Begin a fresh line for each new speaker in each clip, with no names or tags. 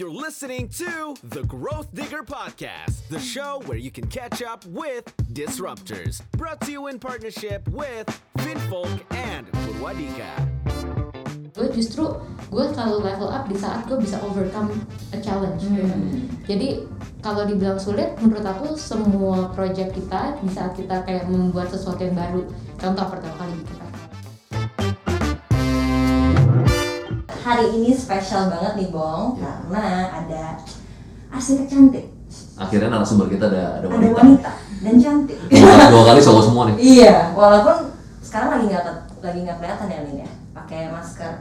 you're listening to the Growth Digger Podcast, the show where you can catch up with disruptors. Brought to you in partnership with Finfolk and Purwadika.
gue justru gue selalu level up di saat gue bisa overcome a challenge gitu. jadi kalau dibilang sulit menurut aku semua project kita di saat kita kayak membuat sesuatu yang baru contoh pertama kali kita
hari ini spesial banget nih Bong karena ada arsitek cantik,
akhirnya narasumber kita ada ada
ada
wanita,
wanita dan cantik.
dua kali cowok semua nih.
Iya, walaupun sekarang lagi nggak lagi nggak kelihatan ya Lin ya, pakai masker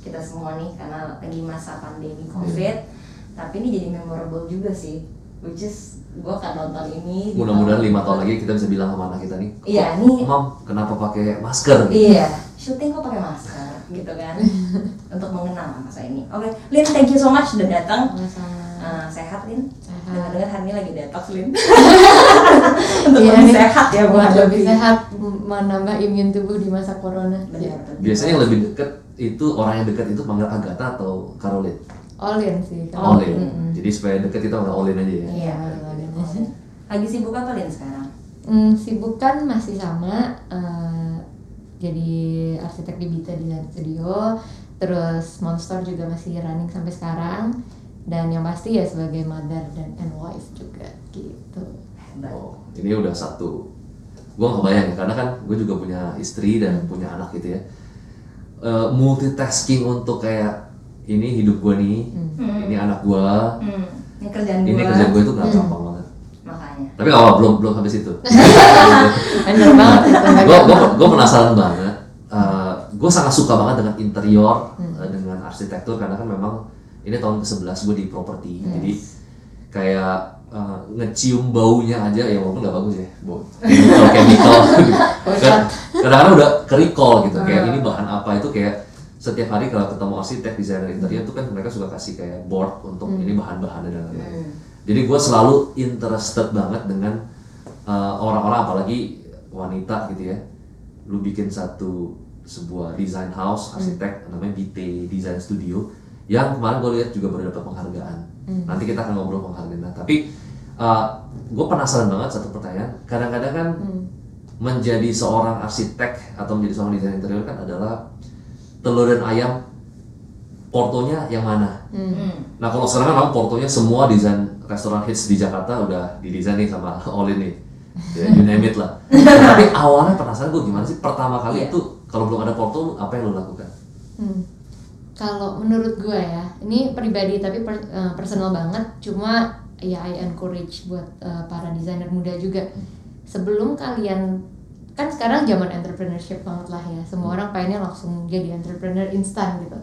kita semua nih karena lagi masa pandemi covid. Tapi ini jadi memorable juga sih, which is gua akan nonton ini.
mudah-mudahan lima tahun lagi kita bisa bilang sama anak kita nih
Iya,
"Kok,
nih-
mam kenapa pakai masker?
Iya, syuting kok pakai masker gitu kan untuk mengenang masa ini. Oke, Lin, thank you so much udah datang. Eh, sehat Lin?
Sehat.
Dengar-dengar hari ini lagi detox Lin. untuk
Iya
lebih
nih,
sehat ya
buat lebih sehat menambah imun tubuh di masa corona
Benar.
biasanya yang lebih deket itu orang yang dekat itu panggil Agatha atau Caroline
Olin sih kalau-
Olin
Mm-mm.
jadi supaya deket itu panggil Olin aja ya
Iya.
Olin.
Lagi sibuk apa Lin sekarang?
Hmm, sibuk kan masih sama eh, jadi arsitek di Bita Design Studio. Terus Monster juga masih running sampai sekarang. Dan yang pasti ya sebagai mother dan and wife juga gitu.
Oh ini udah satu. Gue nggak kebayang ya karena kan gue juga punya istri dan punya anak gitu ya. Eh, multitasking untuk kayak ini hidup gue nih ini anak gue
Hmm, ini kerjaan
gue itu nggak gampang banget
Makanya.
tapi awal belum belum sampai situ
bener banget itu nggak
gue gue penasaran banget gue sangat suka banget dengan interior eh, dengan arsitektur karena kan memang ini tahun ke-11 gue di properti. Jadi kayak eh, ngecium baunya aja ya walaupun nggak bagus ya bau. Chemical chemical. Kan kadang-kadang udah ke recall gitu kayak ini bahan apa itu kayak setiap hari kalau ketemu arsitek desainer interior tuh kan mereka suka kasih kayak board untuk ini bahan-bahannya dan lain-lain jadi gue selalu interested banget dengan uh, orang-orang apalagi wanita gitu ya. Lu bikin satu sebuah design house arsitek namanya BT Design Studio yang kemarin gue lihat juga baru dapat penghargaan nanti kita akan ngobrol penghargaan. Nah, tapi uh, gue penasaran banget satu pertanyaan. Kadang-kadang kan menjadi seorang arsitek atau menjadi seorang desainer interior kan adalah telur dan ayam portonya yang mana?
Hmm.
Nah kalau sekarang kan memang portonya semua desain restoran hits di Jakarta udah didesain nih sama Olin nih, ya, you name it lah. Nah, tapi awalnya penasaran gue gimana sih pertama kali
Iya.
itu kalau belum ada porto apa yang lo lakukan?
Hmm. Kalau menurut gue ya, ini pribadi tapi per- eh, personal banget. Cuma ya I encourage buat eh, para desainer muda juga. Sebelum kalian kan sekarang zaman entrepreneurship banget lah ya. Semua orang pengennya langsung jadi entrepreneur instan gitu.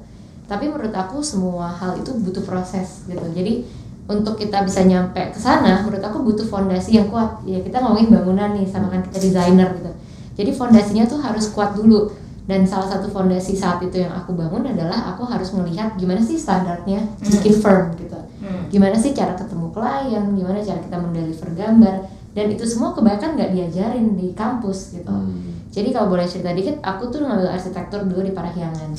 Tapi menurut aku semua hal itu butuh proses gitu. Jadi untuk kita bisa nyampe ke sana, menurut aku butuh fondasi yang kuat. Ya kita ngomongin bangunan nih, sama kan kita desainer gitu. Jadi fondasinya tuh harus kuat dulu. Dan salah satu fondasi saat itu yang aku bangun adalah aku harus melihat gimana sih standarnya bikin firm gitu. Gimana sih cara ketemu klien, gimana cara kita mendeliver gambar. Dan itu semua kebanyakan nggak diajarin di kampus gitu.
Hmm.
Jadi kalau boleh cerita dikit, aku tuh ngambil arsitektur dulu di Parahyangan.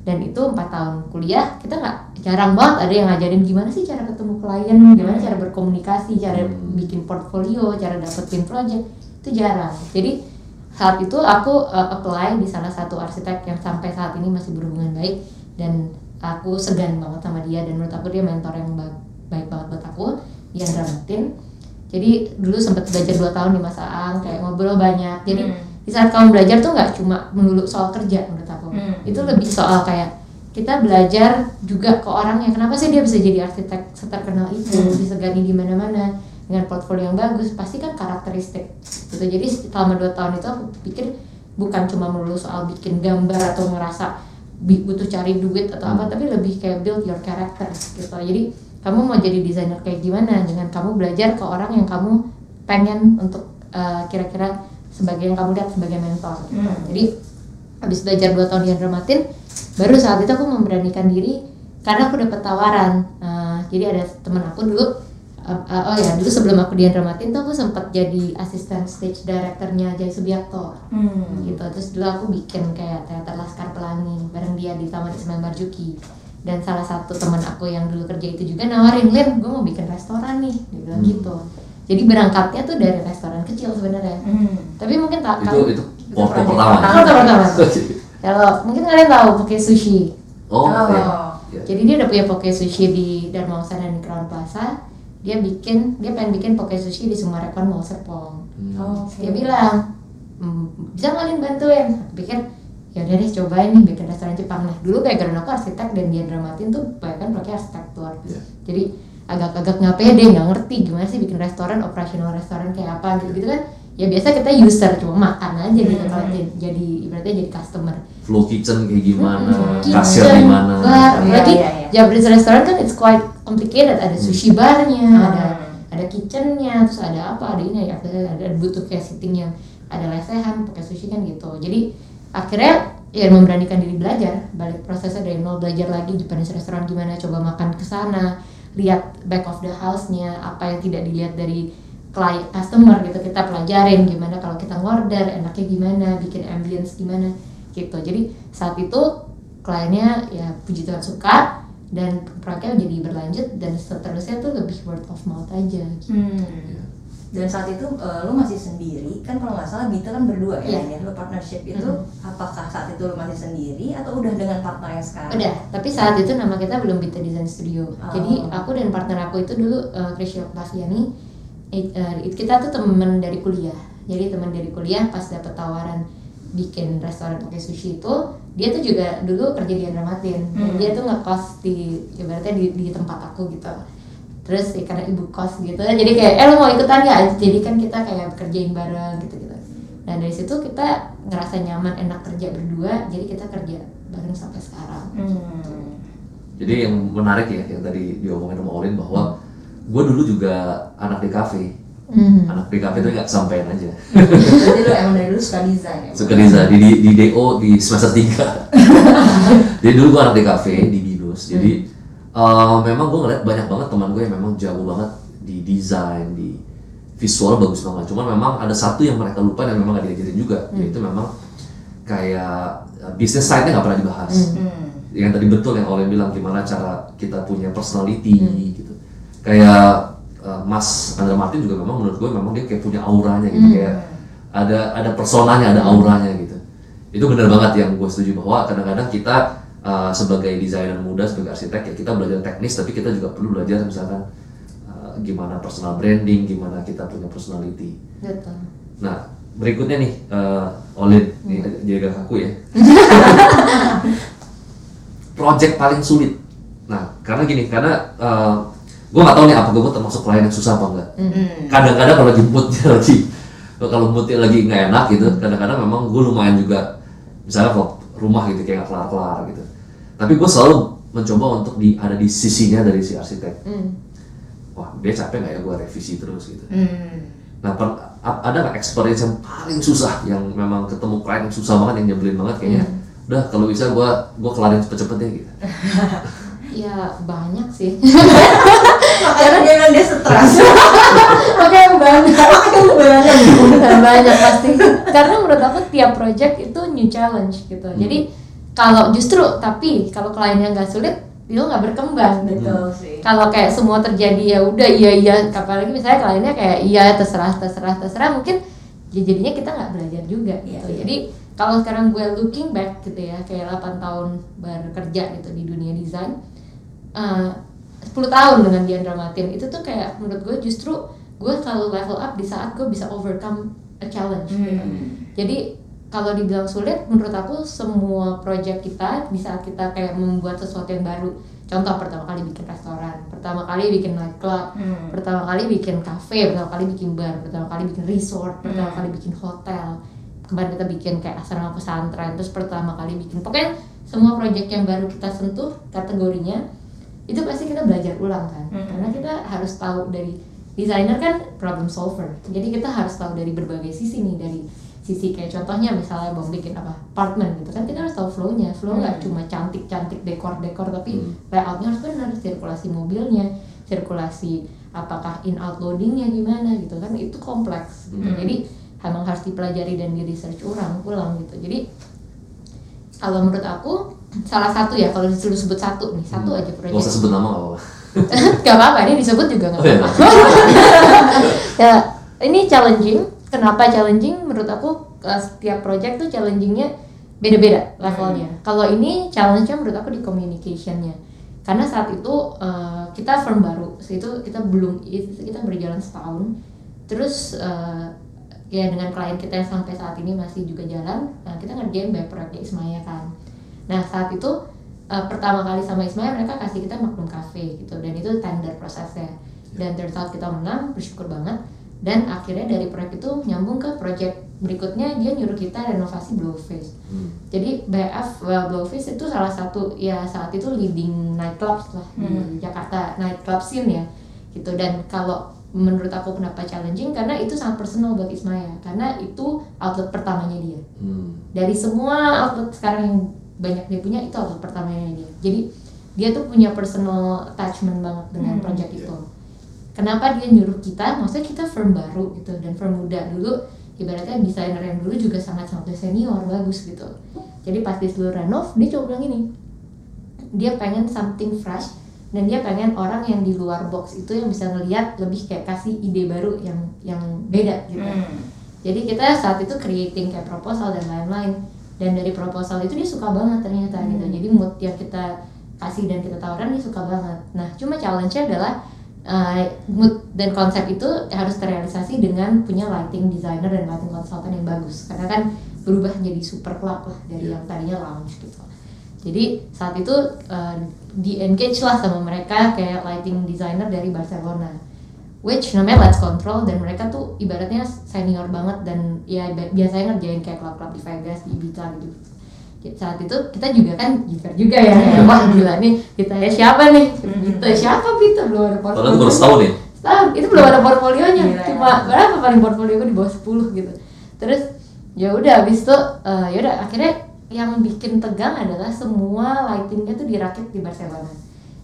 Dan itu empat tahun kuliah, kita nggak jarang banget ada yang ngajarin gimana sih cara ketemu klien, gimana cara berkomunikasi, cara
Hmm.
bikin portfolio, cara dapetin project, itu jarang. Jadi saat itu aku uh, apply di salah satu arsitek yang sampai saat ini masih berhubungan baik dan aku segan banget sama dia dan menurut aku dia mentor yang ba- baik banget buat aku, Dian Ramatin. Jadi dulu sempat belajar dua tahun di Mas Aang, kayak ngobrol banyak. Jadi
Hmm.
Di saat kamu belajar tuh nggak cuma melulu soal kerja menurut aku.
Hmm.
itu lebih soal kayak kita belajar juga ke orangnya kenapa sih dia bisa jadi arsitek seterkenal itu disegani di mana-mana dengan portfolio yang bagus pasti kan karakteristik gitu. Jadi selama dua tahun itu aku pikir bukan cuma melulu soal bikin gambar atau ngerasa butuh cari duit atau apa tapi lebih kayak build your character gitu. Jadi kamu mau jadi desainer kayak gimana dengan kamu belajar ke orang yang kamu pengen untuk uh, kira-kira sebagai yang kamu lihat sebagai mentor gitu.
Hmm.
jadi habis belajar dua tahun di Andramatin baru saat itu aku memberanikan diri karena aku dapat tawaran Nah, jadi ada teman aku dulu uh, uh, oh ya dulu sebelum aku di Andramatin tuh aku sempat jadi asisten stage directornya Jai Subiakto
Hmm.
gitu terus dulu aku bikin kayak teater Laskar Pelangi bareng dia di Taman Ismail Marzuki dan salah satu teman aku yang dulu kerja itu juga nawarin Lin gue mau bikin restoran nih dia bilang
Hmm.
gitu jadi berangkatnya tuh dari restoran kecil sebenarnya
Hmm.
tapi mungkin tak
itu itu foto pertama
pertama.
Foto pertama. kalau mungkin kalian tahu pakai sushi
oh,
Oh.
iya. Iya.
jadi dia udah punya poke sushi di Dharma Usana dan di Crown Plaza dia bikin dia pengen bikin poke sushi di Sumarekon Mall Serpong
Hmm.
Oh, Oke.
dia bilang "Hmm, bisa Lin bantuin pikir ya udah deh cobain nih bikin restoran Jepang nah dulu background aku arsitek dan dia dramatin tuh kan pakai arsitektur
Iya.
jadi agak-agak nggak pede nggak ngerti gimana sih bikin restoran operasional restoran kayak apa gitu gitu kan. Ya biasa kita user cuma makan aja gitu
Hmm.
kalau jadi, jadi ibaratnya jadi customer.
Flow kitchen kayak gimana
Mm-mm,
kasir
kitchen,
di mana
bar,
Iya,
berarti
iya, iya.
Japanese restoran kan it's quite complicated. Ada sushi barnya
Hmm.
ada ada kitchennya terus ada apa ada ini ada ada, ada butuh kayak sitting yang ada lesehan pakai sushi kan gitu. Jadi akhirnya ya memberanikan diri belajar. Balik prosesnya dari nol belajar lagi Japanese restoran gimana coba makan ke sana lihat back of the house-nya apa yang tidak dilihat dari klien customer gitu kita pelajarin gimana kalau kita ngorder enaknya gimana bikin ambience gimana gitu jadi saat itu kliennya ya puji Tuhan suka dan proyeknya jadi berlanjut dan seterusnya tuh lebih word of mouth aja gitu.
Hmm. Dan saat itu eh, lu masih sendiri kan kalau nggak salah Bita kan berdua ya,
Iya.
ya lu partnership itu
Mhm.
apakah saat itu lu masih sendiri atau udah dengan partner yang sekarang?
Udah, tapi saat itu nama kita belum Bita Design Studio.
Oh.
Jadi aku dan partner aku itu dulu uh, Krisya Octaviani, it- uh, it- kita tuh temen dari kuliah. Jadi teman dari kuliah pas dapet tawaran bikin restoran pakai sushi itu, dia tuh juga dulu kerja di Andramatin. Dan
Hmm.
Dia tuh ngekos di ibaratnya di, di tempat aku gitu. Terus ya, karena ibu kos gitu, jadi kayak eh lo mau ikutan nggak? Jadi kan kita kayak kerjain bareng gitu gitu. Nah dari situ kita ngerasa nyaman, enak kerja berdua, jadi kita kerja bareng sampai sekarang.
Hmm.
Jadi yang menarik ya yang tadi diomongin sama Olin bahwa gue dulu juga anak di kafe.
Hmm.
Anak di kafe itu nggak kesampaian aja.
Berarti lu emang dari dulu suka desain ya?
Suka desain di, di, di DO di semester 3 Jadi dulu gue anak di kafe di Binus. Jadi eh, memang gue ngeliat banyak banget teman gue yang memang jago banget di desain, di visual bagus banget. Cuman memang ada satu yang mereka lupa dan memang gak diajarin juga, yaitu memang kayak eh, bisnis side-nya nggak pernah dibahas.
Hmm.
yang tadi betul yang Oleh bilang gimana cara kita punya personality gitu kayak uh, Mas Andra Martin juga memang menurut gue memang dia kayak punya auranya gitu kayak ada ada personanya ada auranya gitu itu benar banget yang gue setuju bahwa kadang-kadang kita uh, sebagai desainer muda sebagai arsitek ya kita belajar teknis tapi kita juga perlu belajar misalkan uh, gimana personal branding gimana kita punya personality
Betul.
Nah, berikutnya nih, uh, Olin, nih jaga kaku ya. Project paling sulit. Nah, karena gini, karena uh, gue nggak tahu nih apa gue termasuk klien yang susah apa enggak.
Hmm.
Kadang-kadang kalau lagi moodnya lagi, kalau moodnya lagi nggak enak gitu, kadang-kadang memang gue lumayan juga, misalnya kalau rumah gitu kayak nggak kelar-kelar gitu. Tapi gue selalu mencoba untuk di ada di sisinya dari si arsitek.
Hmm.
Wah, dia capek nggak ya gue revisi terus gitu.
Hmm.
Nah, per- ada nggak experience yang paling susah yang memang ketemu klien yang susah banget yang nyebelin banget kayaknya? Udah kalau bisa gua gua kelarin cepet-cepet deh gitu.
Ya banyak sih.
Makanya dia bilang dia stres.
Makanya banyak. banyak. banyak pasti. Karena menurut aku tiap project itu new challenge gitu. Jadi kalau justru tapi kalau kliennya nggak sulit, itu nggak berkembang gitu.
Betul sih.
Kalau kayak semua terjadi ya udah iya iya apalagi misalnya kliennya kayak iya terserah terserah terserah mungkin ya jadinya kita nggak belajar juga
Iya,
gitu.
iya.
Jadi kalau sekarang gue looking back gitu ya kayak 8 tahun bekerja gitu di dunia desain eh, 10 tahun dengan Diandra Martin itu tuh kayak menurut gue justru gue selalu level up di saat gue bisa overcome a challenge gitu.
Hmm.
Jadi kalau dibilang sulit, menurut aku semua project kita di saat kita kayak membuat sesuatu yang baru. Contoh pertama kali bikin restoran, pertama kali bikin nightclub,
Hmm.
pertama kali bikin cafe, pertama kali bikin bar, pertama kali bikin resort, pertama
Hmm.
kali bikin hotel. Kemarin kita bikin kayak asrama pesantren, terus pertama kali bikin pokoknya semua project yang baru kita sentuh kategorinya itu pasti kita belajar ulang kan,
Hmm.
karena kita harus tahu dari desainer kan problem solver, jadi kita harus tahu dari berbagai sisi nih dari sisi kayak contohnya misalnya mau bikin apa apartemen gitu kan kita harus tahu flow-nya flow nggak
Hmm.
cuma cantik-cantik dekor-dekor tapi
Hmm.
layoutnya harus benar sirkulasi mobilnya sirkulasi apakah in out loadingnya gimana gitu kan itu kompleks gitu
Hmm.
jadi emang harus dipelajari dan di research ulang ulang gitu jadi kalau menurut aku salah satu ya kalau disuruh sebut satu nih satu aja
Gak usah
proyek
sebut nama gak apa-apa.
gak apa-apa ini disebut juga nggak
Oh, iya.
apa-apa ya ini challenging kenapa challenging? Menurut aku uh, setiap project tuh challengingnya beda-beda levelnya. Kalau ini challenge-nya menurut aku di communicationnya. Karena saat itu uh, kita firm baru. Saat itu kita belum kita berjalan setahun. Terus uh, ya dengan klien kita yang sampai saat ini masih juga jalan nah kita ngerjain banyak proyek Ismaya kan. Nah saat itu uh, pertama kali sama Ismail mereka kasih kita Magnum Cafe gitu. Dan itu tender prosesnya. Dan turns out kita menang bersyukur banget dan akhirnya dari proyek itu nyambung ke project berikutnya dia nyuruh kita renovasi Blowfish
Hmm.
jadi BF well, Blowfish itu salah satu ya saat itu leading nightclubs lah di Jakarta nightclub scene ya gitu. Dan kalau menurut aku kenapa challenging karena itu sangat personal buat Ismaya karena itu outlet pertamanya dia.
Hmm.
dari semua outlet sekarang yang banyak dia punya itu outlet pertamanya dia. Jadi dia tuh punya personal attachment banget dengan
Hmm,
project itu kenapa dia nyuruh kita? Maksudnya kita firm baru gitu dan firm muda dulu ibaratnya desainer yang dulu juga sangat sangat senior bagus gitu. Jadi pas di seluruh renov dia coba bilang gini dia pengen something fresh dan dia pengen orang yang di luar box itu yang bisa ngelihat lebih kayak kasih ide baru yang yang beda gitu.
Hmm.
jadi kita saat itu creating kayak proposal dan lain-lain. Dan dari proposal itu dia suka banget ternyata gitu. Jadi mood yang kita kasih dan kita tawarkan dia suka banget. Nah cuma challenge-nya adalah uh, mood dan konsep itu harus terrealisasi dengan punya lighting designer dan lighting consultant yang bagus. Karena kan berubah jadi super club lah dari yang tadinya lounge gitu. Jadi saat itu uh, di engage lah sama mereka kayak lighting designer dari Barcelona. Which namanya Let's Control. Dan mereka tuh ibaratnya senior banget dan ya bi- biasanya ngerjain kayak klub-klub di Vegas di Ibiza gitu saat itu kita juga kan gitar juga ya.
Hmm.
wah gila nih kita ya siapa nih? Kita siapa Vita belum ada
Padahal
portfolio.
baru setahun ya.
Setahun, itu belum ada portfolionya.
Ya.
cuma berapa paling portfolio gue di bawah 10 gitu. Terus ya udah habis itu eh, ya udah akhirnya yang bikin tegang adalah semua lightingnya tuh dirakit di Barcelona.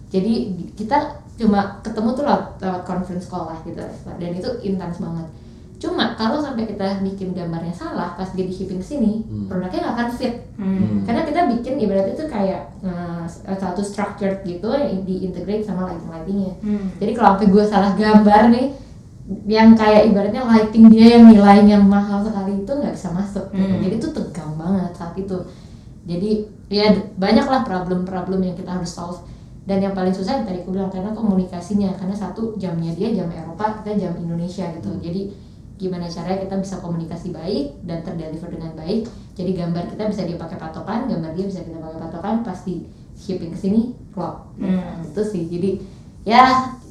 Jadi di- kita cuma ketemu tuh lewat, lewat conference call lah gitu. Dan itu intens banget cuma kalau sampai kita bikin gambarnya salah pas dia di shipping ke sini
Hmm.
produknya nggak akan fit
Hmm.
karena kita bikin ibaratnya itu kayak eh, satu structured gitu yang diintegrate sama lighting lightingnya
Hmm.
jadi kalau sampai gue salah gambar nih yang kayak ibaratnya lighting dia yang nilainya mahal sekali itu nggak bisa masuk gitu.
Hmm.
jadi itu tegang banget saat itu jadi ya banyaklah problem-problem yang kita harus solve dan yang paling susah yang tadi aku bilang karena komunikasinya karena satu jamnya dia jam Eropa kita jam Indonesia gitu jadi gimana caranya kita bisa komunikasi baik dan terdeliver dengan baik jadi gambar kita bisa dia pakai patokan gambar dia bisa kita pakai patokan pasti shipping ke sini klop
Hmm.
itu sih jadi ya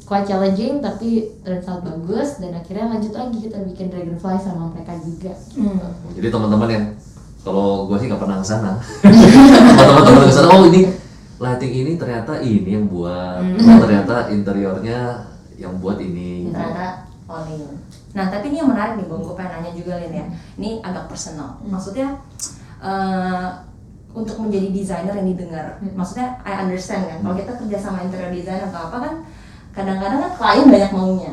quite challenging tapi turns out bagus dan akhirnya lanjut lagi kita bikin dragonfly sama mereka juga
Hmm.
Jadi teman-teman yang kalau gue sih nggak pernah ke sana. Teman-teman ke sana, oh ini lighting ini ternyata ini yang buat, oh, ternyata interiornya yang buat ini.
ternyata Olin. Nah tapi ini yang menarik nih, Bang. Gue pengen nanya juga Lin ya. Ini agak personal. Maksudnya eh, untuk menjadi desainer yang didengar. Maksudnya I understand kan. Kalau kita kerja sama interior designer atau apa kan, kadang-kadang kan klien banyak maunya.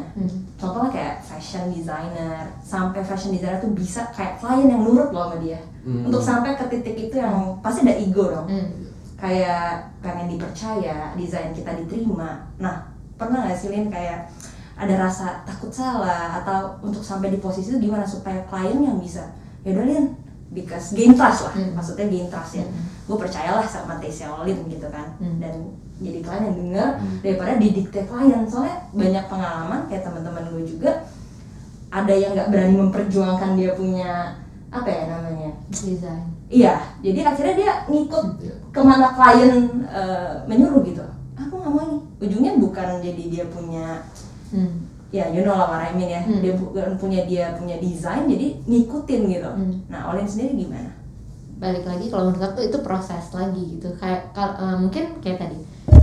Contohnya kayak fashion designer, sampai fashion designer tuh bisa kayak klien yang nurut loh sama dia.
Hmm.
Untuk sampai ke titik itu yang pasti ada ego dong
Hmm.
kayak pengen dipercaya, desain kita diterima. Nah, pernah nggak sih Lin kayak ada rasa takut salah atau untuk sampai di posisi itu gimana supaya klien yang bisa ya udah Lin because gain trust lah
Hmm.
maksudnya gain trust ya gue percayalah sama taste Lin gitu kan
Hmm.
dan jadi klien yang denger
Hmm.
daripada didikte klien soalnya banyak pengalaman kayak teman-teman gue juga ada yang nggak berani memperjuangkan dia punya apa ya namanya
desain
Iya, jadi akhirnya dia ngikut
Iya.
ke mana klien eh, menyuruh gitu. Aku nggak mau ini. Ujungnya bukan jadi dia punya,
hmm.
ya you know lah what I mean ya.
Hmm.
Dia bukan punya dia punya desain, jadi ngikutin gitu.
Hmm.
Nah, Olin sendiri gimana?
balik lagi kalau menurut aku itu proses lagi gitu kayak kal- eh, mungkin kayak tadi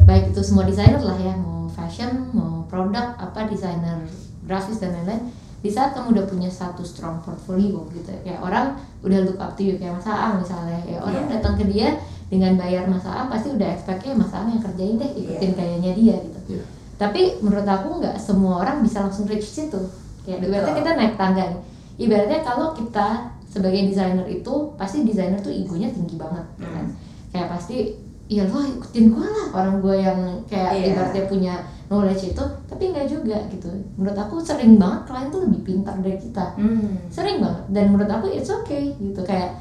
baik itu semua desainer lah ya mau fashion mau produk apa desainer grafis dan lain-lain di saat kamu udah punya satu strong portfolio gitu ya kayak orang udah look up to you kayak Mas Aang misalnya ya orang
Iya.
datang ke dia dengan bayar Mas Aang pasti udah expectnya Mas Aang yang kerjain deh ikutin
Iya.
kayaknya dia gitu
Iya.
Tapi menurut aku nggak semua orang bisa langsung reach situ. Kayak
Betul.
ibaratnya kita naik tangga nih. Ibaratnya kalau kita sebagai desainer itu pasti desainer tuh egonya tinggi banget ya kan?
Hmm.
kayak pasti ya lo ikutin gue lah. Orang gue yang kayak
Iya.
ibaratnya punya knowledge itu tapi nggak juga gitu. Menurut aku sering banget klien tuh lebih pintar dari kita.
Hmm.
sering banget. Dan menurut aku it's okay gitu. Kayak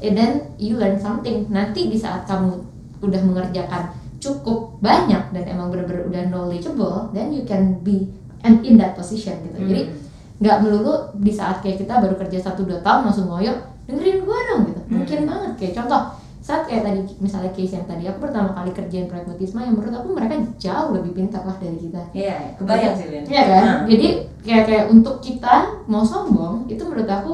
and then you learn something. Nanti di saat kamu udah mengerjakan cukup banyak dan emang bener-bener udah knowledgeable then you can be and in that position gitu jadi
Hmm.
nggak melulu di saat kayak kita baru kerja satu dua tahun langsung ngoyo dengerin gue dong gitu mungkin banget kayak contoh saat kayak tadi misalnya case yang tadi aku pertama kali kerjain proyek Mutisma yang menurut aku mereka jauh lebih pintar lah dari kita
Iya, kebayang sih Lin.
Iya kan?
Nah.
Jadi kayak kayak untuk kita mau sombong itu menurut aku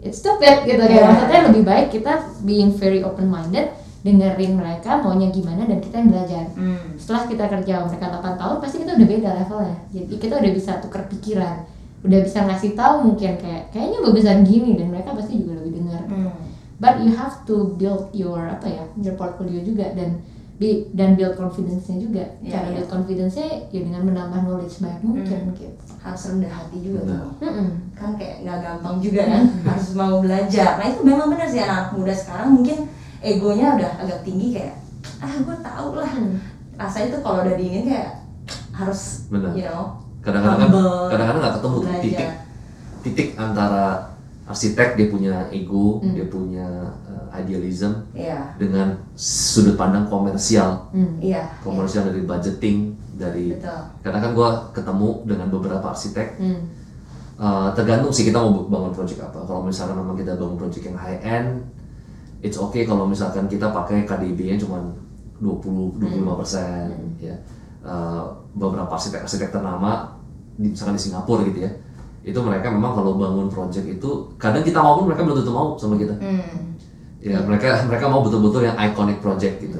it's stupid gitu kayak
Iya.
maksudnya lebih baik kita being very open minded dengerin mereka maunya gimana dan kita yang belajar.
Hmm.
Setelah kita kerja mereka 8 tahun pasti kita udah beda levelnya. Jadi kita udah bisa tukar pikiran, udah bisa ngasih tahu mungkin kayak kayaknya bagusan gini dan mereka pasti juga lebih dengar.
Hmm.
But you have to build your apa ya, your portfolio juga dan bi- dan build confidence-nya juga.
Iya,
Cara
iya.
build confidence-nya ya dengan menambah knowledge banyak mungkin gitu.
Harus rendah hati juga tuh. Kan kayak nggak gampang juga kan harus mau belajar nah itu memang benar sih anak muda sekarang mungkin egonya udah agak tinggi kayak ah gue tau lah rasanya tuh kalau udah dingin kayak harus
Benar.
you know
kadang-kadang kan kadang-kadang nggak ketemu tuh
belajar.
titik titik antara arsitek dia punya ego
Hmm.
dia punya uh, idealism
iya
dengan sudut pandang komersial
Hmm.
iya
komersial dari budgeting dari
Betul.
karena kan gua ketemu dengan beberapa arsitek
Hmm.
Uh, tergantung sih kita mau bangun project apa. Kalau misalkan memang kita bangun project yang high end, it's okay kalau misalkan kita pakai KDB-nya cuma 20 25 persen, ya. Uh, beberapa arsitek-arsitek ternama, di, misalkan di Singapura gitu ya, itu mereka memang kalau bangun project itu kadang kita mau pun mereka belum tentu mau sama kita.
hmm.
Ya mereka mereka mau betul-betul yang iconic project gitu.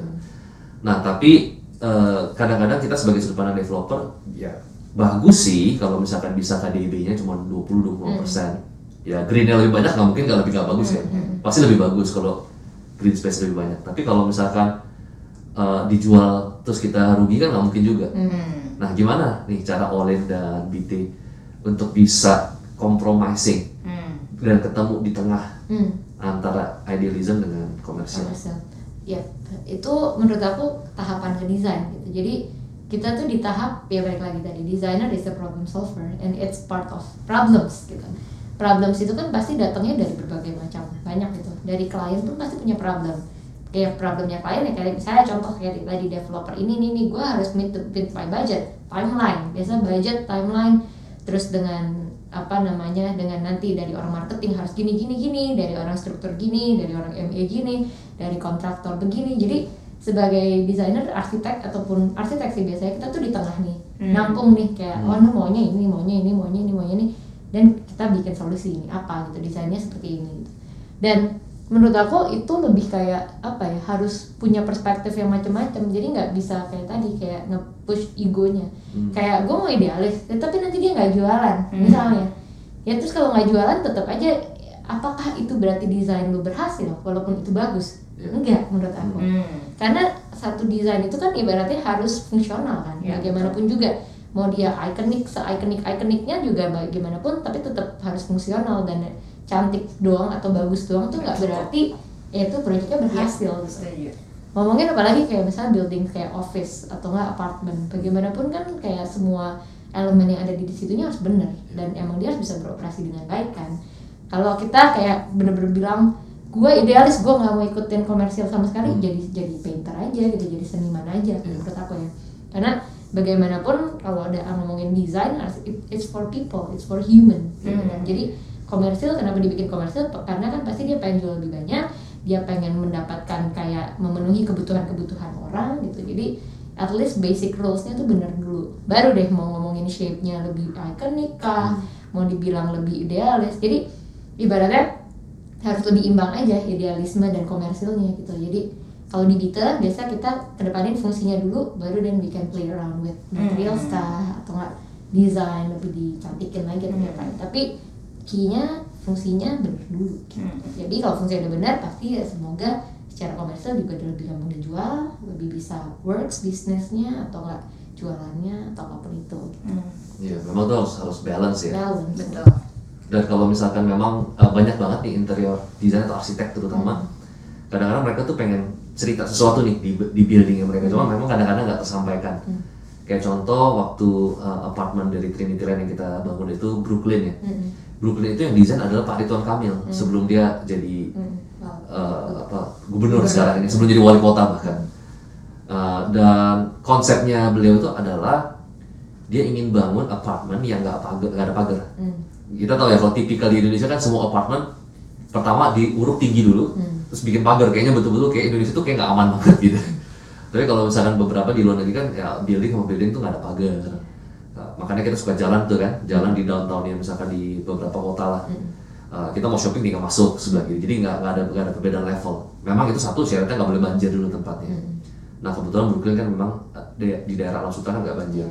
Nah tapi eh, kadang-kadang kita sebagai sudut pandang developer ya bagus sih kalau misalkan bisa KDB-nya cuma 20-20 persen. Ya greennya lebih banyak nggak mungkin nggak lebih nggak bagus ya. Pasti lebih bagus kalau green space lebih banyak. Tapi kalau misalkan eh, dijual terus kita rugi kan nggak mungkin juga.
Hmm.
Nah gimana nih cara Olin dan BT untuk bisa compromising
Hmm.
dan ketemu di tengah
Hmm.
antara idealism dengan komersial.
Komersial. Ya, itu menurut aku tahapan ke desain gitu. Jadi kita tuh di tahap ya balik lagi tadi designer is a problem solver and it's part of problems gitu. Problems itu kan pasti datangnya dari berbagai macam banyak gitu. Dari klien pun pasti punya problem. Kayak problemnya klien ya kayak misalnya contoh kayak tadi developer ini nih nih gue harus meet the meet my budget timeline biasa budget timeline terus dengan apa namanya dengan nanti dari orang marketing harus gini gini gini dari orang struktur gini dari orang ME gini dari kontraktor begini jadi sebagai desainer arsitek ataupun arsitek sih biasanya kita tuh di tengah nih
Hmm.
nampung nih kayak oh ini maunya ini maunya ini maunya ini maunya ini dan kita bikin solusi ini apa gitu desainnya seperti ini gitu. dan menurut aku itu lebih kayak apa ya harus punya perspektif yang macam-macam jadi nggak bisa kayak tadi kayak nge-push egonya
Hmm.
kayak gue mau idealis ya, tapi nanti dia nggak jualan
Hmm.
misalnya ya terus kalau nggak jualan tetap aja apakah itu berarti desain lu berhasil walaupun itu bagus enggak menurut aku
Hmm.
karena satu desain itu kan ibaratnya harus fungsional kan
Ya,
bagaimanapun juga mau dia ikonik se ikonik ikoniknya juga bagaimanapun tapi tetap harus fungsional dan cantik doang atau bagus doang tuh nggak berarti ya itu proyeknya berhasil gitu.
Setuju.
ngomongin apalagi kayak misalnya building kayak office atau enggak apartemen bagaimanapun kan kayak semua elemen yang ada di situnya harus benar dan emang dia harus bisa beroperasi dengan baik kan. Kalau kita kayak bener-bener bilang gue idealis gue nggak mau ikutin komersial sama sekali jadi jadi painter aja gitu jadi seniman aja menurut aku ya. Karena bagaimanapun kalau ada ngomongin desain it's for people it's for human gitu kan.
Hmm.
jadi komersil kenapa dibikin komersil? Karena kan pasti dia pengen jual lebih banyak dia pengen mendapatkan kayak memenuhi kebutuhan-kebutuhan orang gitu. Jadi at least basic rulesnya tuh bener dulu. Baru deh mau ngomongin shape-nya lebih iconic kah mau dibilang lebih idealis. Jadi ibaratnya harus lebih imbang aja idealisme dan komersilnya gitu. Jadi kalau di Bita biasa kita kedepanin fungsinya dulu baru dan we can play around with materials
Hmm.
kah atau enggak desain lebih dicantikin lagi atau
Hmm.
apa tapi key-nya fungsinya bener dulu gitu.
Hmm.
jadi kalau fungsinya udah benar pasti ya semoga secara komersial juga udah lebih gampang dijual lebih bisa works bisnisnya atau enggak jualannya atau apa pun itu gitu.
Hmm.
Iya, memang tuh harus harus balance ya.
balance
Betul.
Dan kalau misalkan memang uh, banyak banget nih interior desain atau arsitek terutama, kadang-kadang mereka tuh pengen cerita sesuatu nih di, di buildingnya mereka. Cuma memang kadang-kadang nggak tersampaikan. Kayak contoh waktu uh, apartemen dari Trinity Land yang kita bangun itu Brooklyn ya. Brooklyn itu yang desain adalah Pak Ridwan Kamil sebelum dia jadi uh, apa gubernur sekarang ini sebelum jadi wali kota bahkan. Uh, dan konsepnya beliau itu adalah dia ingin bangun apartemen yang nggak pagar nggak ada pagar. Kita tahu ya kalau tipikal di Indonesia kan semua apartemen pertama diuruk tinggi dulu terus bikin pagar. Kayaknya betul-betul kayak Indonesia tuh kayak nggak aman banget gitu. Tapi kalau misalkan beberapa di luar negeri kan ya building sama building tuh nggak ada pagar. Nah, makanya kita suka jalan tuh kan jalan di downtown ya misalkan di beberapa kota lah. Uh, kita mau shopping tinggal masuk sebelah kiri. Jadi nggak ada nggak ada perbedaan level. Memang itu satu syaratnya nggak boleh banjir dulu tempatnya. Nah kebetulan Brooklyn kan memang uh, di, daerah Alam Sultan nggak banjir.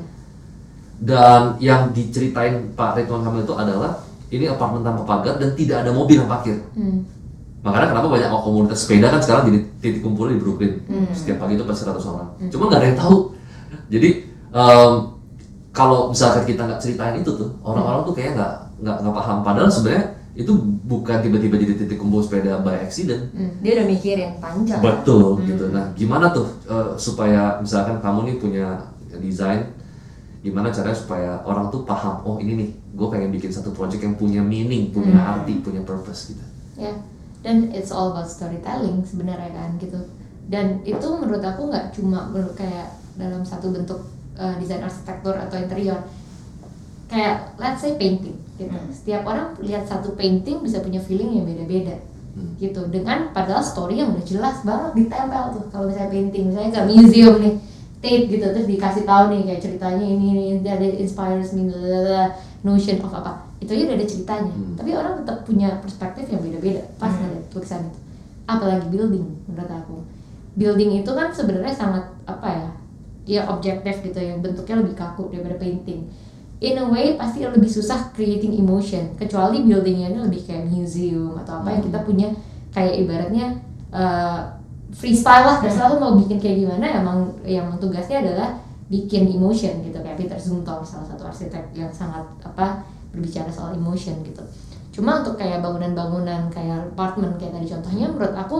Dan yang diceritain Pak Ridwan Kamil itu adalah ini apartemen tanpa pagar dan tidak ada mobil yang parkir makanya kenapa banyak komunitas sepeda kan sekarang jadi titik kumpul di Brooklyn. Setiap pagi itu pasti 100 orang. Cuma nggak ada yang tahu. Jadi em, kalau misalkan kita nggak ceritain itu tuh orang-orang tuh kayak nggak nggak nggak paham. Padahal sebenarnya itu bukan tiba-tiba jadi titik kumpul sepeda by accident.
Hmm, dia udah mikirin panjang.
Betul gitu. Nah gimana tuh eh, supaya misalkan kamu nih punya desain gimana caranya supaya orang tuh paham oh ini nih gue pengen bikin satu project yang punya meaning punya arti punya purpose gitu.
Ya dan it's all about storytelling sebenarnya kan gitu. Dan itu menurut aku nggak cuma kayak dalam satu bentuk uh, desain arsitektur atau interior. Kayak let's say painting gitu. Setiap orang lihat satu painting bisa punya feeling yang beda-beda
Hmm.
gitu. Dengan padahal story yang udah jelas banget ditempel tuh. Kalau misalnya painting misalnya ke museum nih Tate gitu terus dikasih tahu nih kayak ceritanya ini ini that inspires me blah, blah, blah, notion of apa itu aja udah ada ceritanya.
Hmm.
tapi orang tetap punya perspektif yang beda-beda pas ngeliat tulisan itu. Apalagi building menurut aku. Building itu kan sebenarnya sangat apa ya ya objektif gitu yang bentuknya lebih kaku daripada painting. In a way pasti lebih susah creating emotion kecuali buildingnya ini lebih kayak museum atau apa yang kita punya kayak ibaratnya uh, freestyle lah terserah lu mau bikin kayak gimana emang yang tugasnya adalah bikin emotion gitu. Kayak Peter Zumthor salah satu arsitek yang sangat apa berbicara soal emotion gitu. Cuma untuk kayak bangunan-bangunan kayak apartemen kayak tadi contohnya menurut aku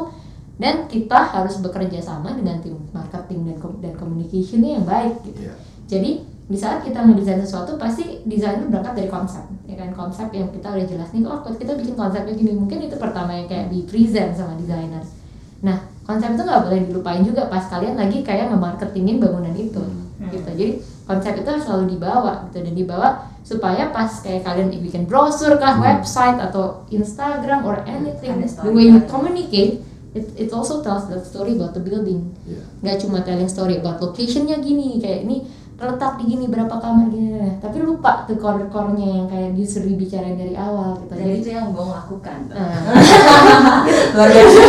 dan kita harus bekerja sama dengan tim marketing dan dan communicationnya yang baik gitu.
Iya.
jadi di saat kita ngedesain sesuatu pasti desain itu berangkat dari konsep ya kan? Konsep yang kita udah jelas nih oh kita bikin konsepnya gini. Mungkin itu pertama yang kayak di present sama desainer. Nah konsep itu nggak boleh dilupain juga pas kalian lagi kayak nge-marketingin bangunan itu gitu. Jadi konsep itu harus selalu dibawa gitu dan dibawa supaya pas kayak kalian bikin brosur kah website atau Instagram or anything
Ada
the way you communicate it, it also tells the story about the building.
Iya.
nggak cuma telling story about locationnya gini kayak ini terletak di gini berapa kamar gini nah, tapi lupa tuh core-core-nya yang kayak justru dibicarain dari awal gitu.
Dan
jadi
itu yang Bong lakukan.
Nah,
luar biasa.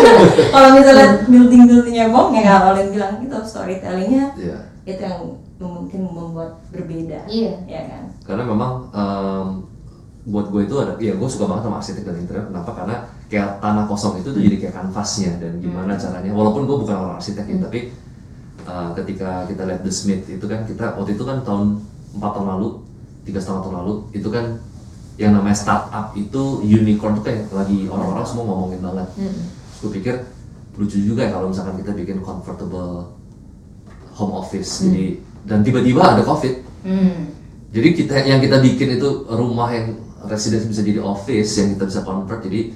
Kalau misalnya building buildingnya Bong ya kalau Olin bilang gitu storytellingnya
Iya.
itu yang mungkin membuat berbeda.
Iya.
ya kan?
Karena memang em, buat gue itu ada ya gue suka banget sama arsitek dan interior. Kenapa? Karena kayak tanah kosong itu tuh jadi kayak kanvasnya dan gimana caranya. Walaupun gue bukan orang arsitek ya tapi uh, ketika kita lihat The Smith itu kan kita waktu itu kan tahun 4 tahun lalu tiga setengah tahun lalu itu kan yang namanya startup itu unicorn tuh kayak lagi orang-orang semua ngomongin banget.
Mm,
gue pikir lucu juga ya kalau misalkan kita bikin comfortable home office. Jadi dan tiba-tiba ada covid
hmm.
jadi kita yang kita bikin itu rumah yang residence bisa jadi office yang kita bisa convert jadi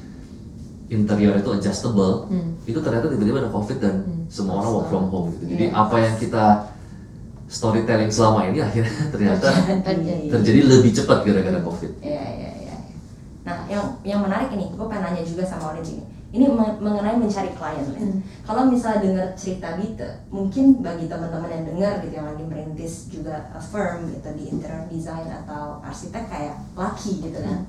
interior itu adjustable
Hmm.
itu ternyata tiba-tiba ada covid dan semua orang work from home gitu jadi
Iya.
apa yang kita storytelling selama ini akhirnya ternyata
Terjadi.
terjadi lebih cepat gara-gara covid
Iya, iya, iya. Nah, yang yang menarik ini, gue pengen nanya juga sama Olin ini. Ini men- mengenai mencari klien.
Hmm.
Kalau misalnya dengar cerita gitu, mungkin bagi teman-teman yang dengar gitu yang lagi merintis juga a firm gitu di interior design atau arsitek kayak Lucky gitu kan.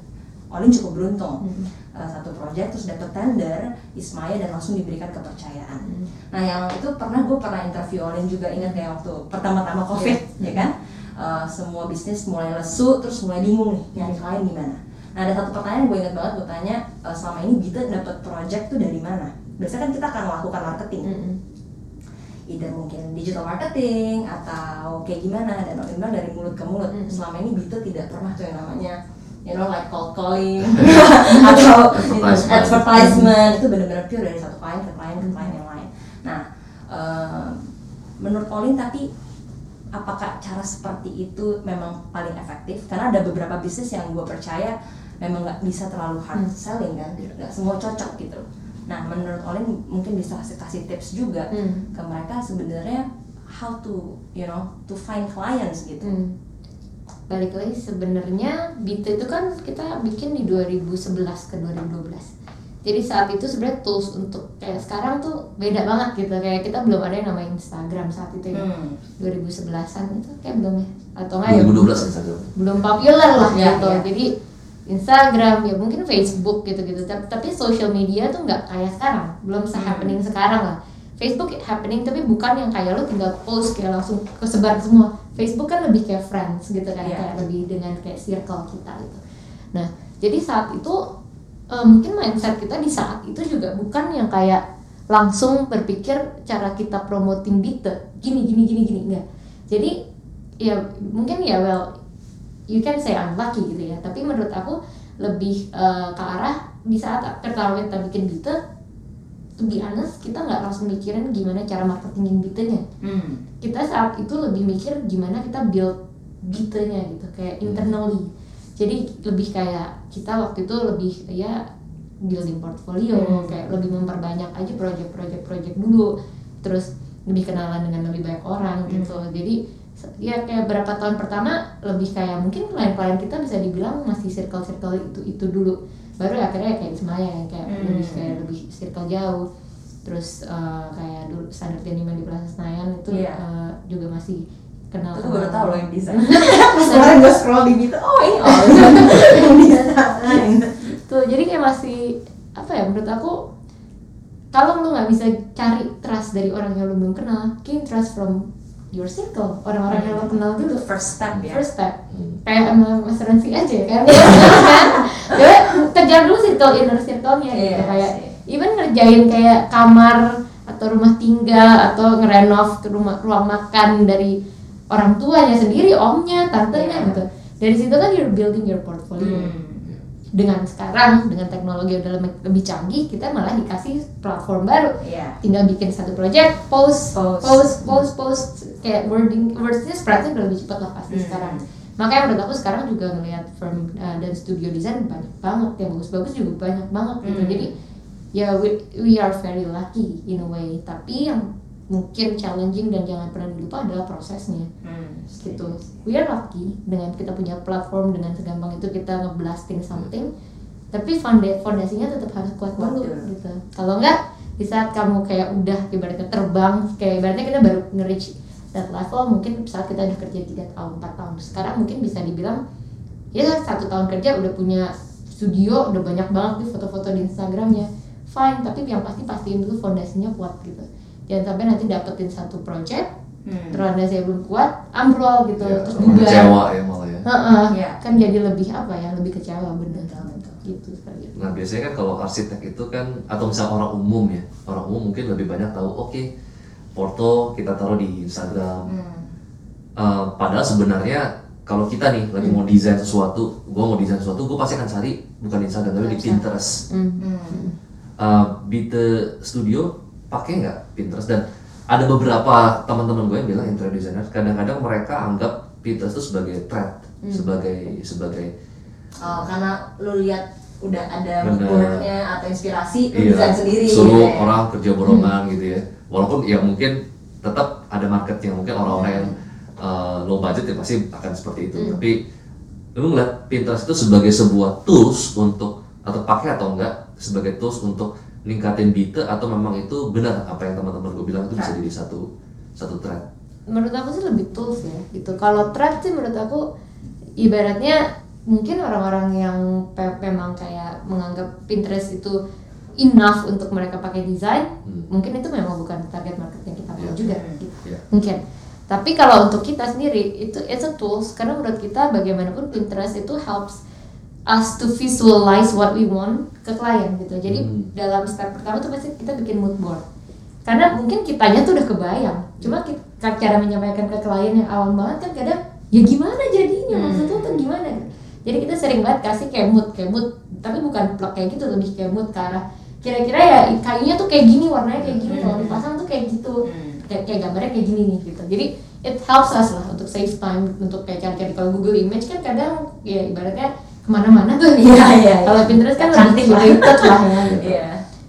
Olin cukup beruntung.
Hmm.
Uh, satu proyek terus dapet tender, Ismaya dan langsung diberikan kepercayaan.
Hmm.
Nah yang itu pernah gue pernah interview Olin juga ingat kayak waktu pertama-tama covid
Iya.
ya kan Uh, semua bisnis mulai lesu terus mulai bingung nih nyari klien gimana. Nah ada satu pertanyaan gue ingat banget gue tanya uh, selama ini Gita dapat project tuh dari mana? Biasanya kan kita akan melakukan marketing,
mm,
either mungkin digital marketing atau kayak gimana dan Olin bilang dari mulut ke mulut.
Mm.
Selama ini Gita tidak pernah tuh yang namanya you know like cold calling atau
Advertisement.
advertisement itu benar-benar pure dari satu klien ke klien ke klien yang lain. Nah menurut Olin tapi apakah cara seperti itu memang paling efektif karena ada beberapa bisnis yang gue percaya memang nggak bisa terlalu hard
Hmm.
selling kan
Iya.
nggak semua cocok gitu nah menurut Olin mungkin bisa kasih, kasih tips juga
Hmm.
ke mereka sebenarnya how to you know to find clients gitu
Hmm. Balik lagi sebenarnya Beat itu kan kita bikin di 2011 ke 2012. Jadi saat itu sebenarnya tools untuk kayak sekarang tuh beda banget gitu. Kayak kita belum ada yang namanya Instagram saat itu ya.
Hmm.
2011-an itu kayak belum ya. Atau enggak ya?
2012 Instagram.
belum populer lah
Ya,
gitu.
ya.
Jadi Instagram ya mungkin Facebook gitu-gitu. Tapi, tapi social media tuh nggak kayak sekarang, belum se-happening sekarang lah. Facebook happening tapi bukan yang kayak lo tinggal post kayak langsung kesebar semua. Facebook kan lebih kayak friends gitu kan,
Iya.
kayak lebih dengan kayak circle kita gitu. Nah, jadi saat itu eh, mungkin mindset kita di saat itu juga bukan yang kayak langsung berpikir cara kita promoting Bite gini gini gini gini enggak. Jadi ya mungkin ya well you can say I'm lucky gitu ya. Tapi menurut aku lebih eh, ke arah di saat pertama kita bikin Bite to be honest kita nggak langsung mikirin gimana cara marketingin Bite-nya.
Hmm.
kita saat itu lebih mikir gimana kita build Bite-nya gitu kayak internally. Jadi lebih kayak kita waktu itu lebih ya building portfolio
Hmm.
kayak lebih memperbanyak aja project-project project dulu. Terus lebih kenalan dengan lebih banyak orang gitu. Jadi se- ya kayak berapa tahun pertama lebih kayak mungkin klien-klien kita bisa dibilang masih circle-circle itu itu dulu baru akhirnya kayak Ismaya yang kayak
Hmm.
lebih kayak lebih circle jauh terus eh, kayak dulu standar Deniman di Plaza Senayan itu
Iya.
eh, juga masih kenal
Itu baru tahu loh yang bisa.
Pas
kemarin gue scroll di gitu, oh ini oh yang bisa.
tuh jadi kayak masih apa ya menurut aku kalau lu nggak bisa cari trust dari orang yang lu belum kenal gain trust from your circle. Orang-orang yang lu kenal dulu
First step ya.
first step.
Hmm.
kayak sama Mas Ransi aja ya kan? Kan? Jadi, kejar dulu circle inner circle-nya gitu.
Iya
kayak even ngerjain kayak kamar atau rumah tinggal atau ngerenov ke rumah ruang makan dari orang tuanya sendiri omnya tantenya
Iya.
gitu. Dari situ kan you're building your portfolio.
Hmm.
Dengan sekarang dengan teknologi udah lebih, lebih canggih kita malah dikasih platform baru
Iya.
tinggal bikin satu project post
Post.
post post post, kayak wording wordsnya spreadnya udah lebih cepat lah pasti
Hmm.
sekarang makanya menurut aku sekarang juga ngelihat firm uh, dan studio design banyak banget yang bagus-bagus juga banyak banget gitu
Hmm.
jadi ya we, we are very lucky in a way tapi yang mungkin challenging dan jangan pernah dilupa adalah prosesnya.
Hmm.
gitu. We are lucky dengan kita punya platform dengan segampang itu kita ngeblasting something tapi fonda- fondasinya tetap harus kuat dulu gitu. Kalau enggak di saat kamu kayak udah ibaratnya terbang kayak ibaratnya kita baru nge-reach that level mungkin saat kita udah kerja 3 tahun 4 tahun sekarang mungkin bisa dibilang ya satu tahun kerja udah punya studio udah banyak banget nih foto-foto di Instagramnya. Fine tapi yang pasti pastiin dulu fondasinya kuat gitu jangan sampai nanti dapetin satu project
Hmm.
terus saya belum kuat ambrol gitu
Ya,
terus bubar
kecewa ya malah ya.
Heeh,
Iya.
kan jadi lebih apa ya lebih kecewa bener
betul.
gitu sekali
Nah biasanya kan kalau arsitek itu kan atau misalnya orang umum ya orang umum mungkin lebih banyak tahu oke foto kita taruh di Instagram.
Hmm.
Eh, padahal sebenarnya kalau kita nih lagi mau desain sesuatu, gue mau desain sesuatu, gue pasti akan cari bukan di Instagram tapi di Pinterest.
Hmm.
Hmm.
Uh, Bite Studio pakai nggak Pinterest dan ada beberapa teman-teman gue yang bilang interior designer kadang-kadang mereka anggap Pinterest itu sebagai trend, sebagai sebagai
Oh, karena lu lihat udah ada moodboardnya atau inspirasi, lu
Iya,
desain sendiri
suruh
gitu ya.
orang kerja borongan gitu ya. Walaupun ya mungkin tetap ada marketnya mungkin orang-orang yang uh, low budget ya pasti akan seperti itu. Tapi lu ngeliat Pinterest itu sebagai sebuah tools untuk atau pakai atau enggak sebagai tools untuk ningkatin bite atau memang itu benar apa yang teman-teman gue bilang itu bisa jadi satu satu trend.
menurut aku sih lebih tools ya gitu kalau trend sih menurut aku ibaratnya mungkin orang-orang yang pe- memang kayak menganggap Pinterest itu enough untuk mereka pakai desain
Hmm.
mungkin itu memang bukan target market yang kita mau
Iya.
juga gitu.
Iya.
mungkin tapi kalau untuk kita sendiri itu it's a tools karena menurut kita bagaimanapun Pinterest itu helps us to visualize what we want ke klien gitu. Jadi
Hmm.
dalam step pertama tuh pasti kita bikin mood board. Karena mungkin kitanya tuh udah kebayang. Cuma kita, cara menyampaikan ke klien yang awam banget kan kadang ya gimana jadinya? Maksud lu tuh gimana? Jadi kita sering banget kasih kayak mood kayak mood tapi bukan plot kayak gitu lebih kayak mood ke arah kira-kira ya kayunya tuh kayak gini warnanya kayak gini kalau dipasang tuh kayak gitu.
Hmm.
kayak, kayak gambarnya kayak gini nih gitu. Jadi it helps us lah untuk save time untuk kayak cari-cari kalau Google Image kan kadang ya ibaratnya ke mana-mana tuh
Iya, iya, iya.
kalau Pinterest kan
Cantik
lebih
lah.
lah ya gitu
Iya.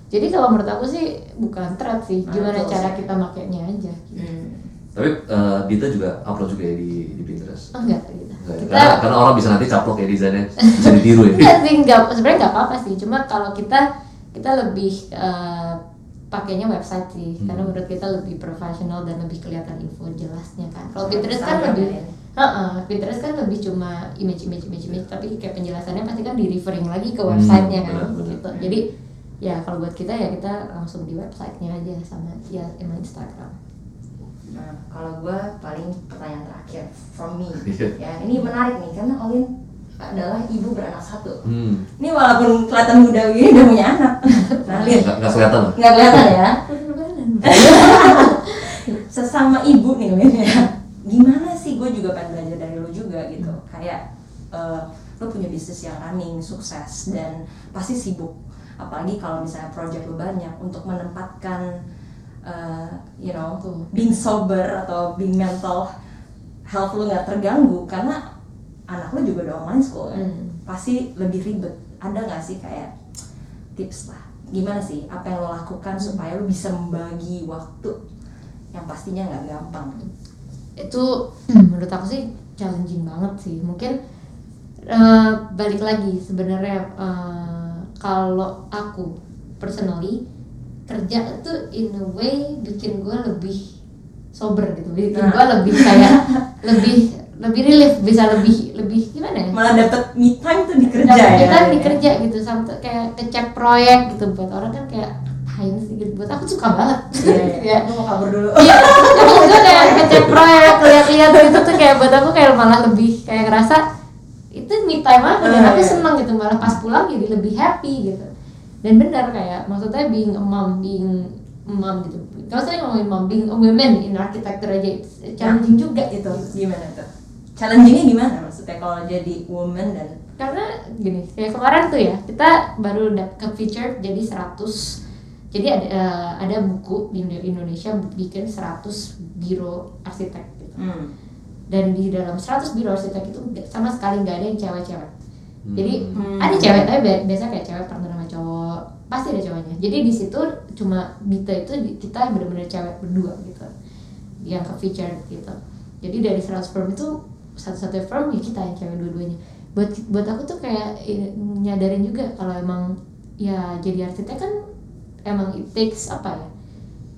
jadi kalau menurut aku sih bukan threat sih
Ah,
gimana
betul
cara
sih.
kita makainya aja
Hmm.
Tapi eh, Dita juga upload juga ya di, di Pinterest.
oh enggak gitu
Enggak ya?
kita
Karena, karena orang bisa nanti caplok ya desainnya bisa ditiru ya.
Enggak sih, enggak sebenarnya enggak apa-apa sih. Cuma kalau kita kita lebih eh, pakainya website sih,
Hmm.
karena menurut kita lebih profesional dan lebih kelihatan info jelasnya kan. Kalau
Sama
Pinterest kan lebih
ya.
Heeh, Pinterest kan lebih cuma image image image image tapi kayak penjelasannya pasti kan di referring lagi ke
Hmm,
websitenya kan
benar, benar.
gitu. Jadi ya kalau buat kita ya kita langsung di websitenya aja sama ya emang Instagram.
Nah, kalau gue paling pertanyaan terakhir from me.
Iya.
ya, ini menarik nih karena Olin adalah ibu beranak satu.
Hmm.
Ini walaupun kelihatan muda begini udah punya anak. Nah, lihat
Nggak, nggak kelihatan
nggak kelihatan ya. Sesama ibu nih Lin ya. Gue juga pengen belajar dari lo juga gitu. Kayak eh, lo punya bisnis yang running, sukses dan pasti sibuk. Apalagi kalau misalnya project lo banyak untuk menempatkan eh, you know
Betul.
being sober atau being mental health lo nggak terganggu karena anak lo juga udah online school kan
Hmm.
pasti lebih ribet ada nggak sih kayak tips lah gimana sih apa yang lo lakukan supaya lo bisa membagi waktu yang pastinya nggak gampang
itu menurut aku sih challenging banget sih. Mungkin eh, balik lagi sebenarnya eh, kalau aku personally kerja itu in a way bikin gue lebih sober gitu. Bikin
Nah.
gue lebih kayak lebih lebih relief bisa lebih lebih gimana ya?
Malah dapet me time tuh di kerja ya.
kita di kerja gitu. Sampai kayak ngecek proyek gitu. Buat orang kan kayak sih gitu. Buat aku suka banget.
Iya, iya.
ya.
Aku mau kabur dulu.
Iya, terus gue kayak proyek, lihat-lihat gitu tuh kayak buat aku kayak malah lebih kayak ngerasa itu me time aku dan
Ah,
aku
iya.
seneng gitu. Malah pas pulang jadi lebih happy gitu. Dan benar kayak maksudnya being a mom, being a mom gitu. Kalau saya ngomongin mom, being a woman in architecture aja it's challenging juga gitu.
Gimana tuh? Challengingnya gimana maksudnya kalau jadi woman dan
karena gini kayak kemarin tuh ya kita baru dap- ke feature jadi 100 jadi ada eh, ada buku di Indo- Indonesia bikin 100 biro arsitek gitu.
Hmm.
dan di dalam 100 biro arsitek itu sama sekali nggak ada yang cewek-cewek. Jadi
Hmm.
ada cewek tapi bi- biasa kayak cewek partner sama cowok pasti ada cowoknya. Jadi di situ cuma Bita itu kita benar-benar cewek berdua gitu yang ke feature gitu. Jadi dari 100 firm itu satu-satu firm ya kita yang cewek dua-duanya. Buat buat aku tuh kayak nyadarin juga kalau emang ya jadi arsitek kan emang it takes apa ya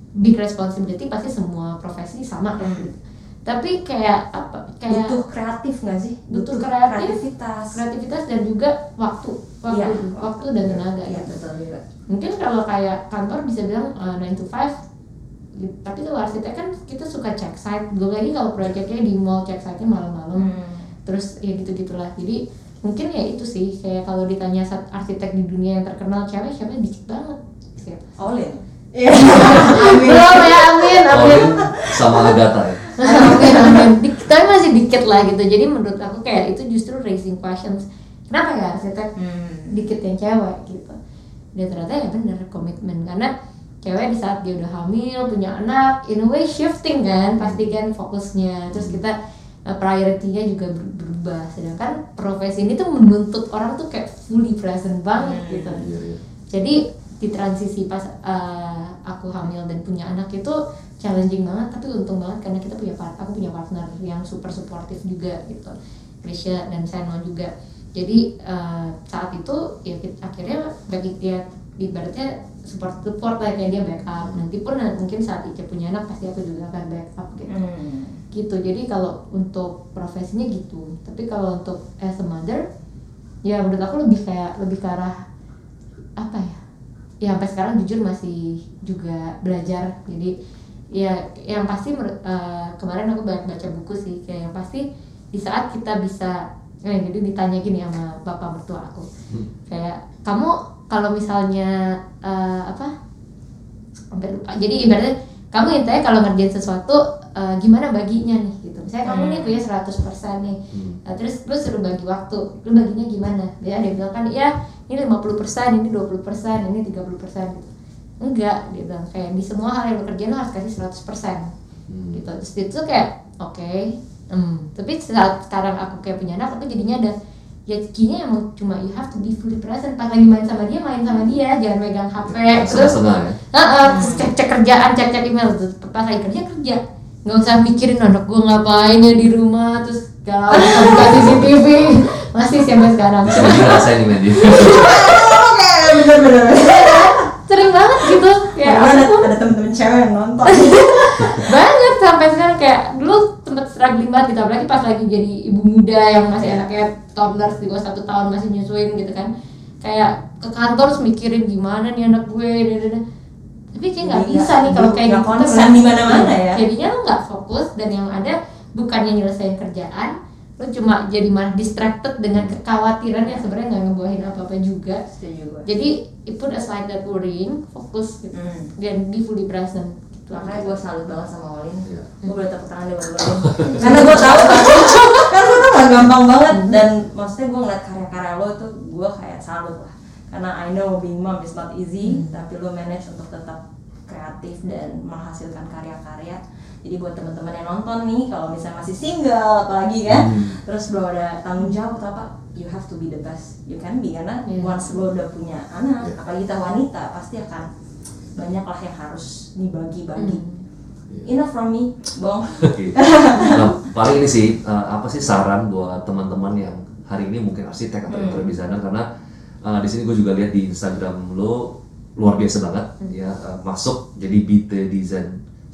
big responsibility pasti semua profesi sama kan gitu. Tapi kayak apa kayak
butuh kreatif nggak sih?
Butuh kreatif,
kreativitas.
kreativitas dan juga waktu waktu
Iya,
waktu dan tenaga
Iya,
gitu.
betul juga.
Mungkin kalau kayak kantor bisa bilang uh, 9 to 5 gitu. tapi kalau arsitek kan kita suka cek site. Belum lagi kalau proyeknya di mall cek site malam-malam.
Hmm.
terus ya gitu gitulah. Jadi mungkin ya itu sih kayak kalau ditanya saat arsitek di dunia yang terkenal cewek siapa dikit banget siapa
Olin. Iya.
belum ya amin amin.
Sama Agatha ya.
amin amin. Dik- tapi masih dikit lah gitu. Jadi menurut aku kayak itu justru raising questions. Kenapa ya arsitek
Hmm.
dikit yang cewek gitu? Dan ternyata ya bener komitmen. Karena cewek di saat dia udah hamil punya anak in a way shifting kan pasti kan fokusnya. Terus kita uh, priority-nya juga ber- berubah. Sedangkan profesi ini tuh menuntut orang tuh kayak fully present banget
Hmm.
gitu.
Iya, iya.
jadi di transisi pas uh, aku hamil dan punya anak itu challenging banget tapi untung banget karena kita punya part aku punya partner yang super supportive juga gitu. Krisya dan Seno juga. Jadi uh, saat itu ya kita- akhirnya bagi dia ibaratnya support support lah kayak dia backup. Nanti pun mungkin saat Ica punya anak pasti aku juga akan backup gitu.
Hmm.
gitu. Jadi kalau untuk profesinya gitu. Tapi kalau untuk as a mother ya menurut aku lebih kayak lebih ke arah apa ya ya sampai sekarang jujur masih juga belajar. Jadi ya yang pasti eh, kemarin aku banyak baca buku sih. Kayak yang pasti di saat kita bisa eh, jadi ditanya gini sama bapak mertua aku.
Hmm.
kayak kamu kalau misalnya eh, apa? Sampai lupa. Jadi ibaratnya kamu intinya kalau ngerjain sesuatu eh, gimana baginya nih? Gitu. Misalnya kamu
Hmm.
nih punya 100% nih.
Hmm.
Nah, terus lu suruh bagi waktu, lu baginya gimana? Dia ada yang bilang kan, ya ini 50%, ini 20%, ini 30% gitu. enggak gitu kayak di semua hal yang lo kerjain lo harus kasih 100%
Hmm.
gitu terus itu kayak oke hmm. tapi saat sekarang aku kayak punya anak aku jadinya ada ya kayaknya emang cuma you have to be fully present pas lagi main sama dia main sama dia jangan megang hp terus
Setengah-setengah ya.
Heeh, terus cek cek kerjaan cek cek email terus pas lagi kerja kerja nggak usah mikirin anak gue ngapain ya di rumah terus galau buka buka CCTV masih sih sampai sekarang.
Saya juga ngerasain nih Mandy.
Oke, bener-bener.
sering banget gitu.
Ya, ada, ada temen-temen cewek yang nonton.
banget sampai sekarang. Kayak dulu sempet struggling banget gitu. Apalagi pas lagi jadi ibu muda yang masih anaknya toddler di bawah satu tahun masih nyusuin gitu kan. Kayak ke kantor mikirin gimana nih anak gue dan- tapi kayak nggak bisa nih kalau kayak gitu.
konsen di mana-mana ya.
jadinya lo nggak fokus dan yang ada bukannya nyelesain kerjaan lo cuma jadi malah distracted dengan kekhawatiran yang sebenarnya nggak ngebuahin apa-apa juga
Setuju
jadi it put aside that worrying fokus gitu
Hmm.
dan be fully present gitu.
Makanya gue salut banget sama Olin.
Iya.
Gue boleh tepuk tangan deh buat Olin. Karena gue tahu kan gue tuh gak gampang banget dan maksudnya gue ngeliat karya-karya lo tuh gue kayak salut lah. Karena I know being mom is not easy, tapi lo manage untuk tetap kreatif dan menghasilkan karya-karya. Jadi buat teman-teman yang nonton nih, kalau misalnya masih single apalagi kan,
Hmm.
terus belum ada tanggung jawab atau apa, you have to be the best you can be karena
Iya.
once lo udah punya anak,
Iya.
apalagi kita wanita pasti akan banyak lah yang harus dibagi-bagi.
Hmm.
Enough from me, bong.
Oke. Nah, paling ini sih eh, apa sih saran buat teman-teman yang hari ini mungkin arsitek atau
Hmm.
interior designer karena eh, di sini gue juga lihat di Instagram lo luar biasa banget ya eh, masuk jadi BT Design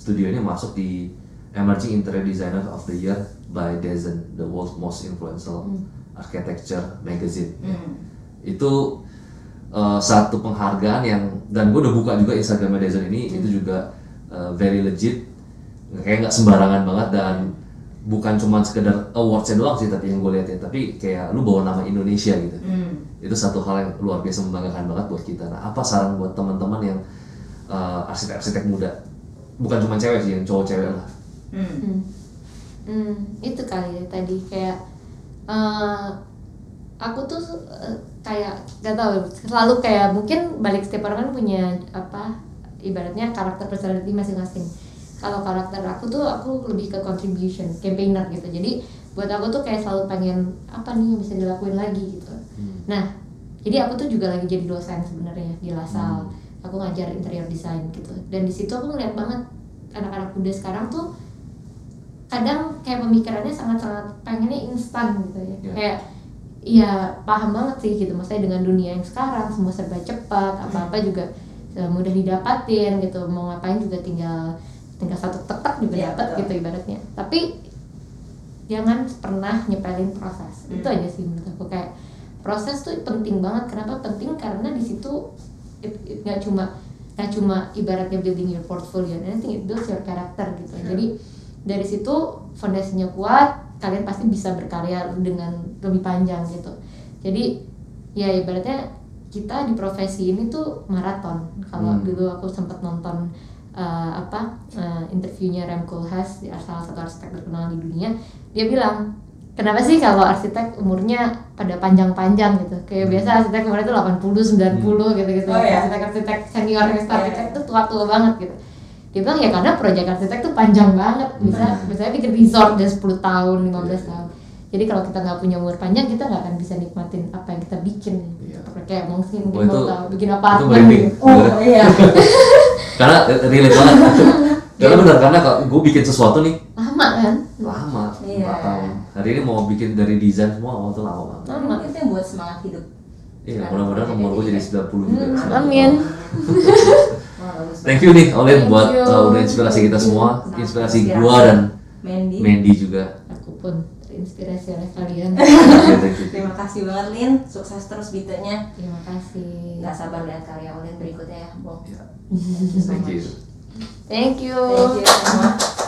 Studio ini masuk di Emerging Interior Designer of the Year by Dezen, the world's most influential architecture magazine.
Hmm.
Itu eh, satu penghargaan yang dan gue udah buka juga Instagram Dezen ini itu juga eh, very legit kayak nggak sembarangan banget dan bukan cuma sekedar awardsnya doang sih tadi yang gue lihat ya tapi kayak lu bawa nama Indonesia gitu
Hmm.
itu satu hal yang luar biasa membanggakan banget buat kita nah apa saran buat teman-teman yang eh, arsitek-arsitek muda bukan cuma cewek sih yang cowok cewek lah
Hmm.
Hmm. Hmm, itu kali ya tadi kayak eh, aku tuh eh, kayak gak tahu selalu kayak mungkin balik setiap orang kan punya apa ibaratnya karakter personality masing-masing. Kalau karakter aku tuh aku lebih ke contribution, campaigner gitu. Jadi buat aku tuh kayak selalu pengen apa nih yang bisa dilakuin lagi gitu. Nah, jadi aku tuh juga lagi jadi dosen sebenarnya di Lasal. Aku ngajar interior design gitu. Dan di situ aku ngeliat banget anak-anak muda sekarang tuh kadang kayak pemikirannya sangat-sangat pengennya instan gitu ya.
Iya.
Kayak iya paham banget sih gitu. Maksudnya dengan dunia yang sekarang semua serba cepat, apa-apa juga eh, mudah didapatin gitu. Mau ngapain juga tinggal tinggal satu tetek juga
Iya,
dapat gitu ibaratnya. Tapi jangan pernah nyepelin proses. Itu
Hmm.
aja sih menurut aku kayak proses tuh penting banget. Kenapa penting? Karena di situ it- it nggak cuma nggak cuma ibaratnya building your portfolio, and I think it builds your character gitu.
Iya.
Jadi dari situ fondasinya kuat, kalian pasti bisa berkarya dengan lebih panjang gitu. Jadi ya ibaratnya kita di profesi ini tuh maraton. Kalau
Hmm.
dulu aku sempat nonton uh, apa uh, interviewnya Rem Koolhaas, di salah satu arsitek terkenal di dunia, dia bilang kenapa sih kalau arsitek umurnya pada panjang-panjang gitu? Kayak biasa arsitek umurnya itu 80 90 gitu-gitu
Oh, iya.
arsitek-arsitek senior yang
Iya.
arsitek itu tua-tua banget gitu. Dia bilang ya karena proyek arsitek tuh panjang banget. Bisa misalnya bikin resort udah 10 tahun 15 tahun. Jadi kalau kita nggak punya umur panjang kita nggak akan bisa nikmatin apa yang kita bikin.
Iya.
kayak mungkin
Wah,
mungkin mau
itu-
tahu bikin
itu
apartemen
merinding.
gitu.
Oh iya.
karena eh, relate banget. Karena benar karena kalau gue bikin sesuatu nih
lama kan?
lama
Iya.
tahun hari ini mau bikin dari desain semua waktu lama banget
lama
Itu yang buat semangat hidup.
iya mudah-mudahan umur gue jadi 90 juga
Hmm, amin
Thank you nih Olin buat uh, udah inspirasi kita semua, inspirasi gua dan
Mandy.
Mandy juga.
aku pun terinspirasi oleh kalian.
Terima kasih banget Lin, sukses terus bitanya.
terima kasih
Gak sabar lihat karya Olin berikutnya ya, Bong.
Ya,
Thank you so
Thank you.
thank you
Thank you.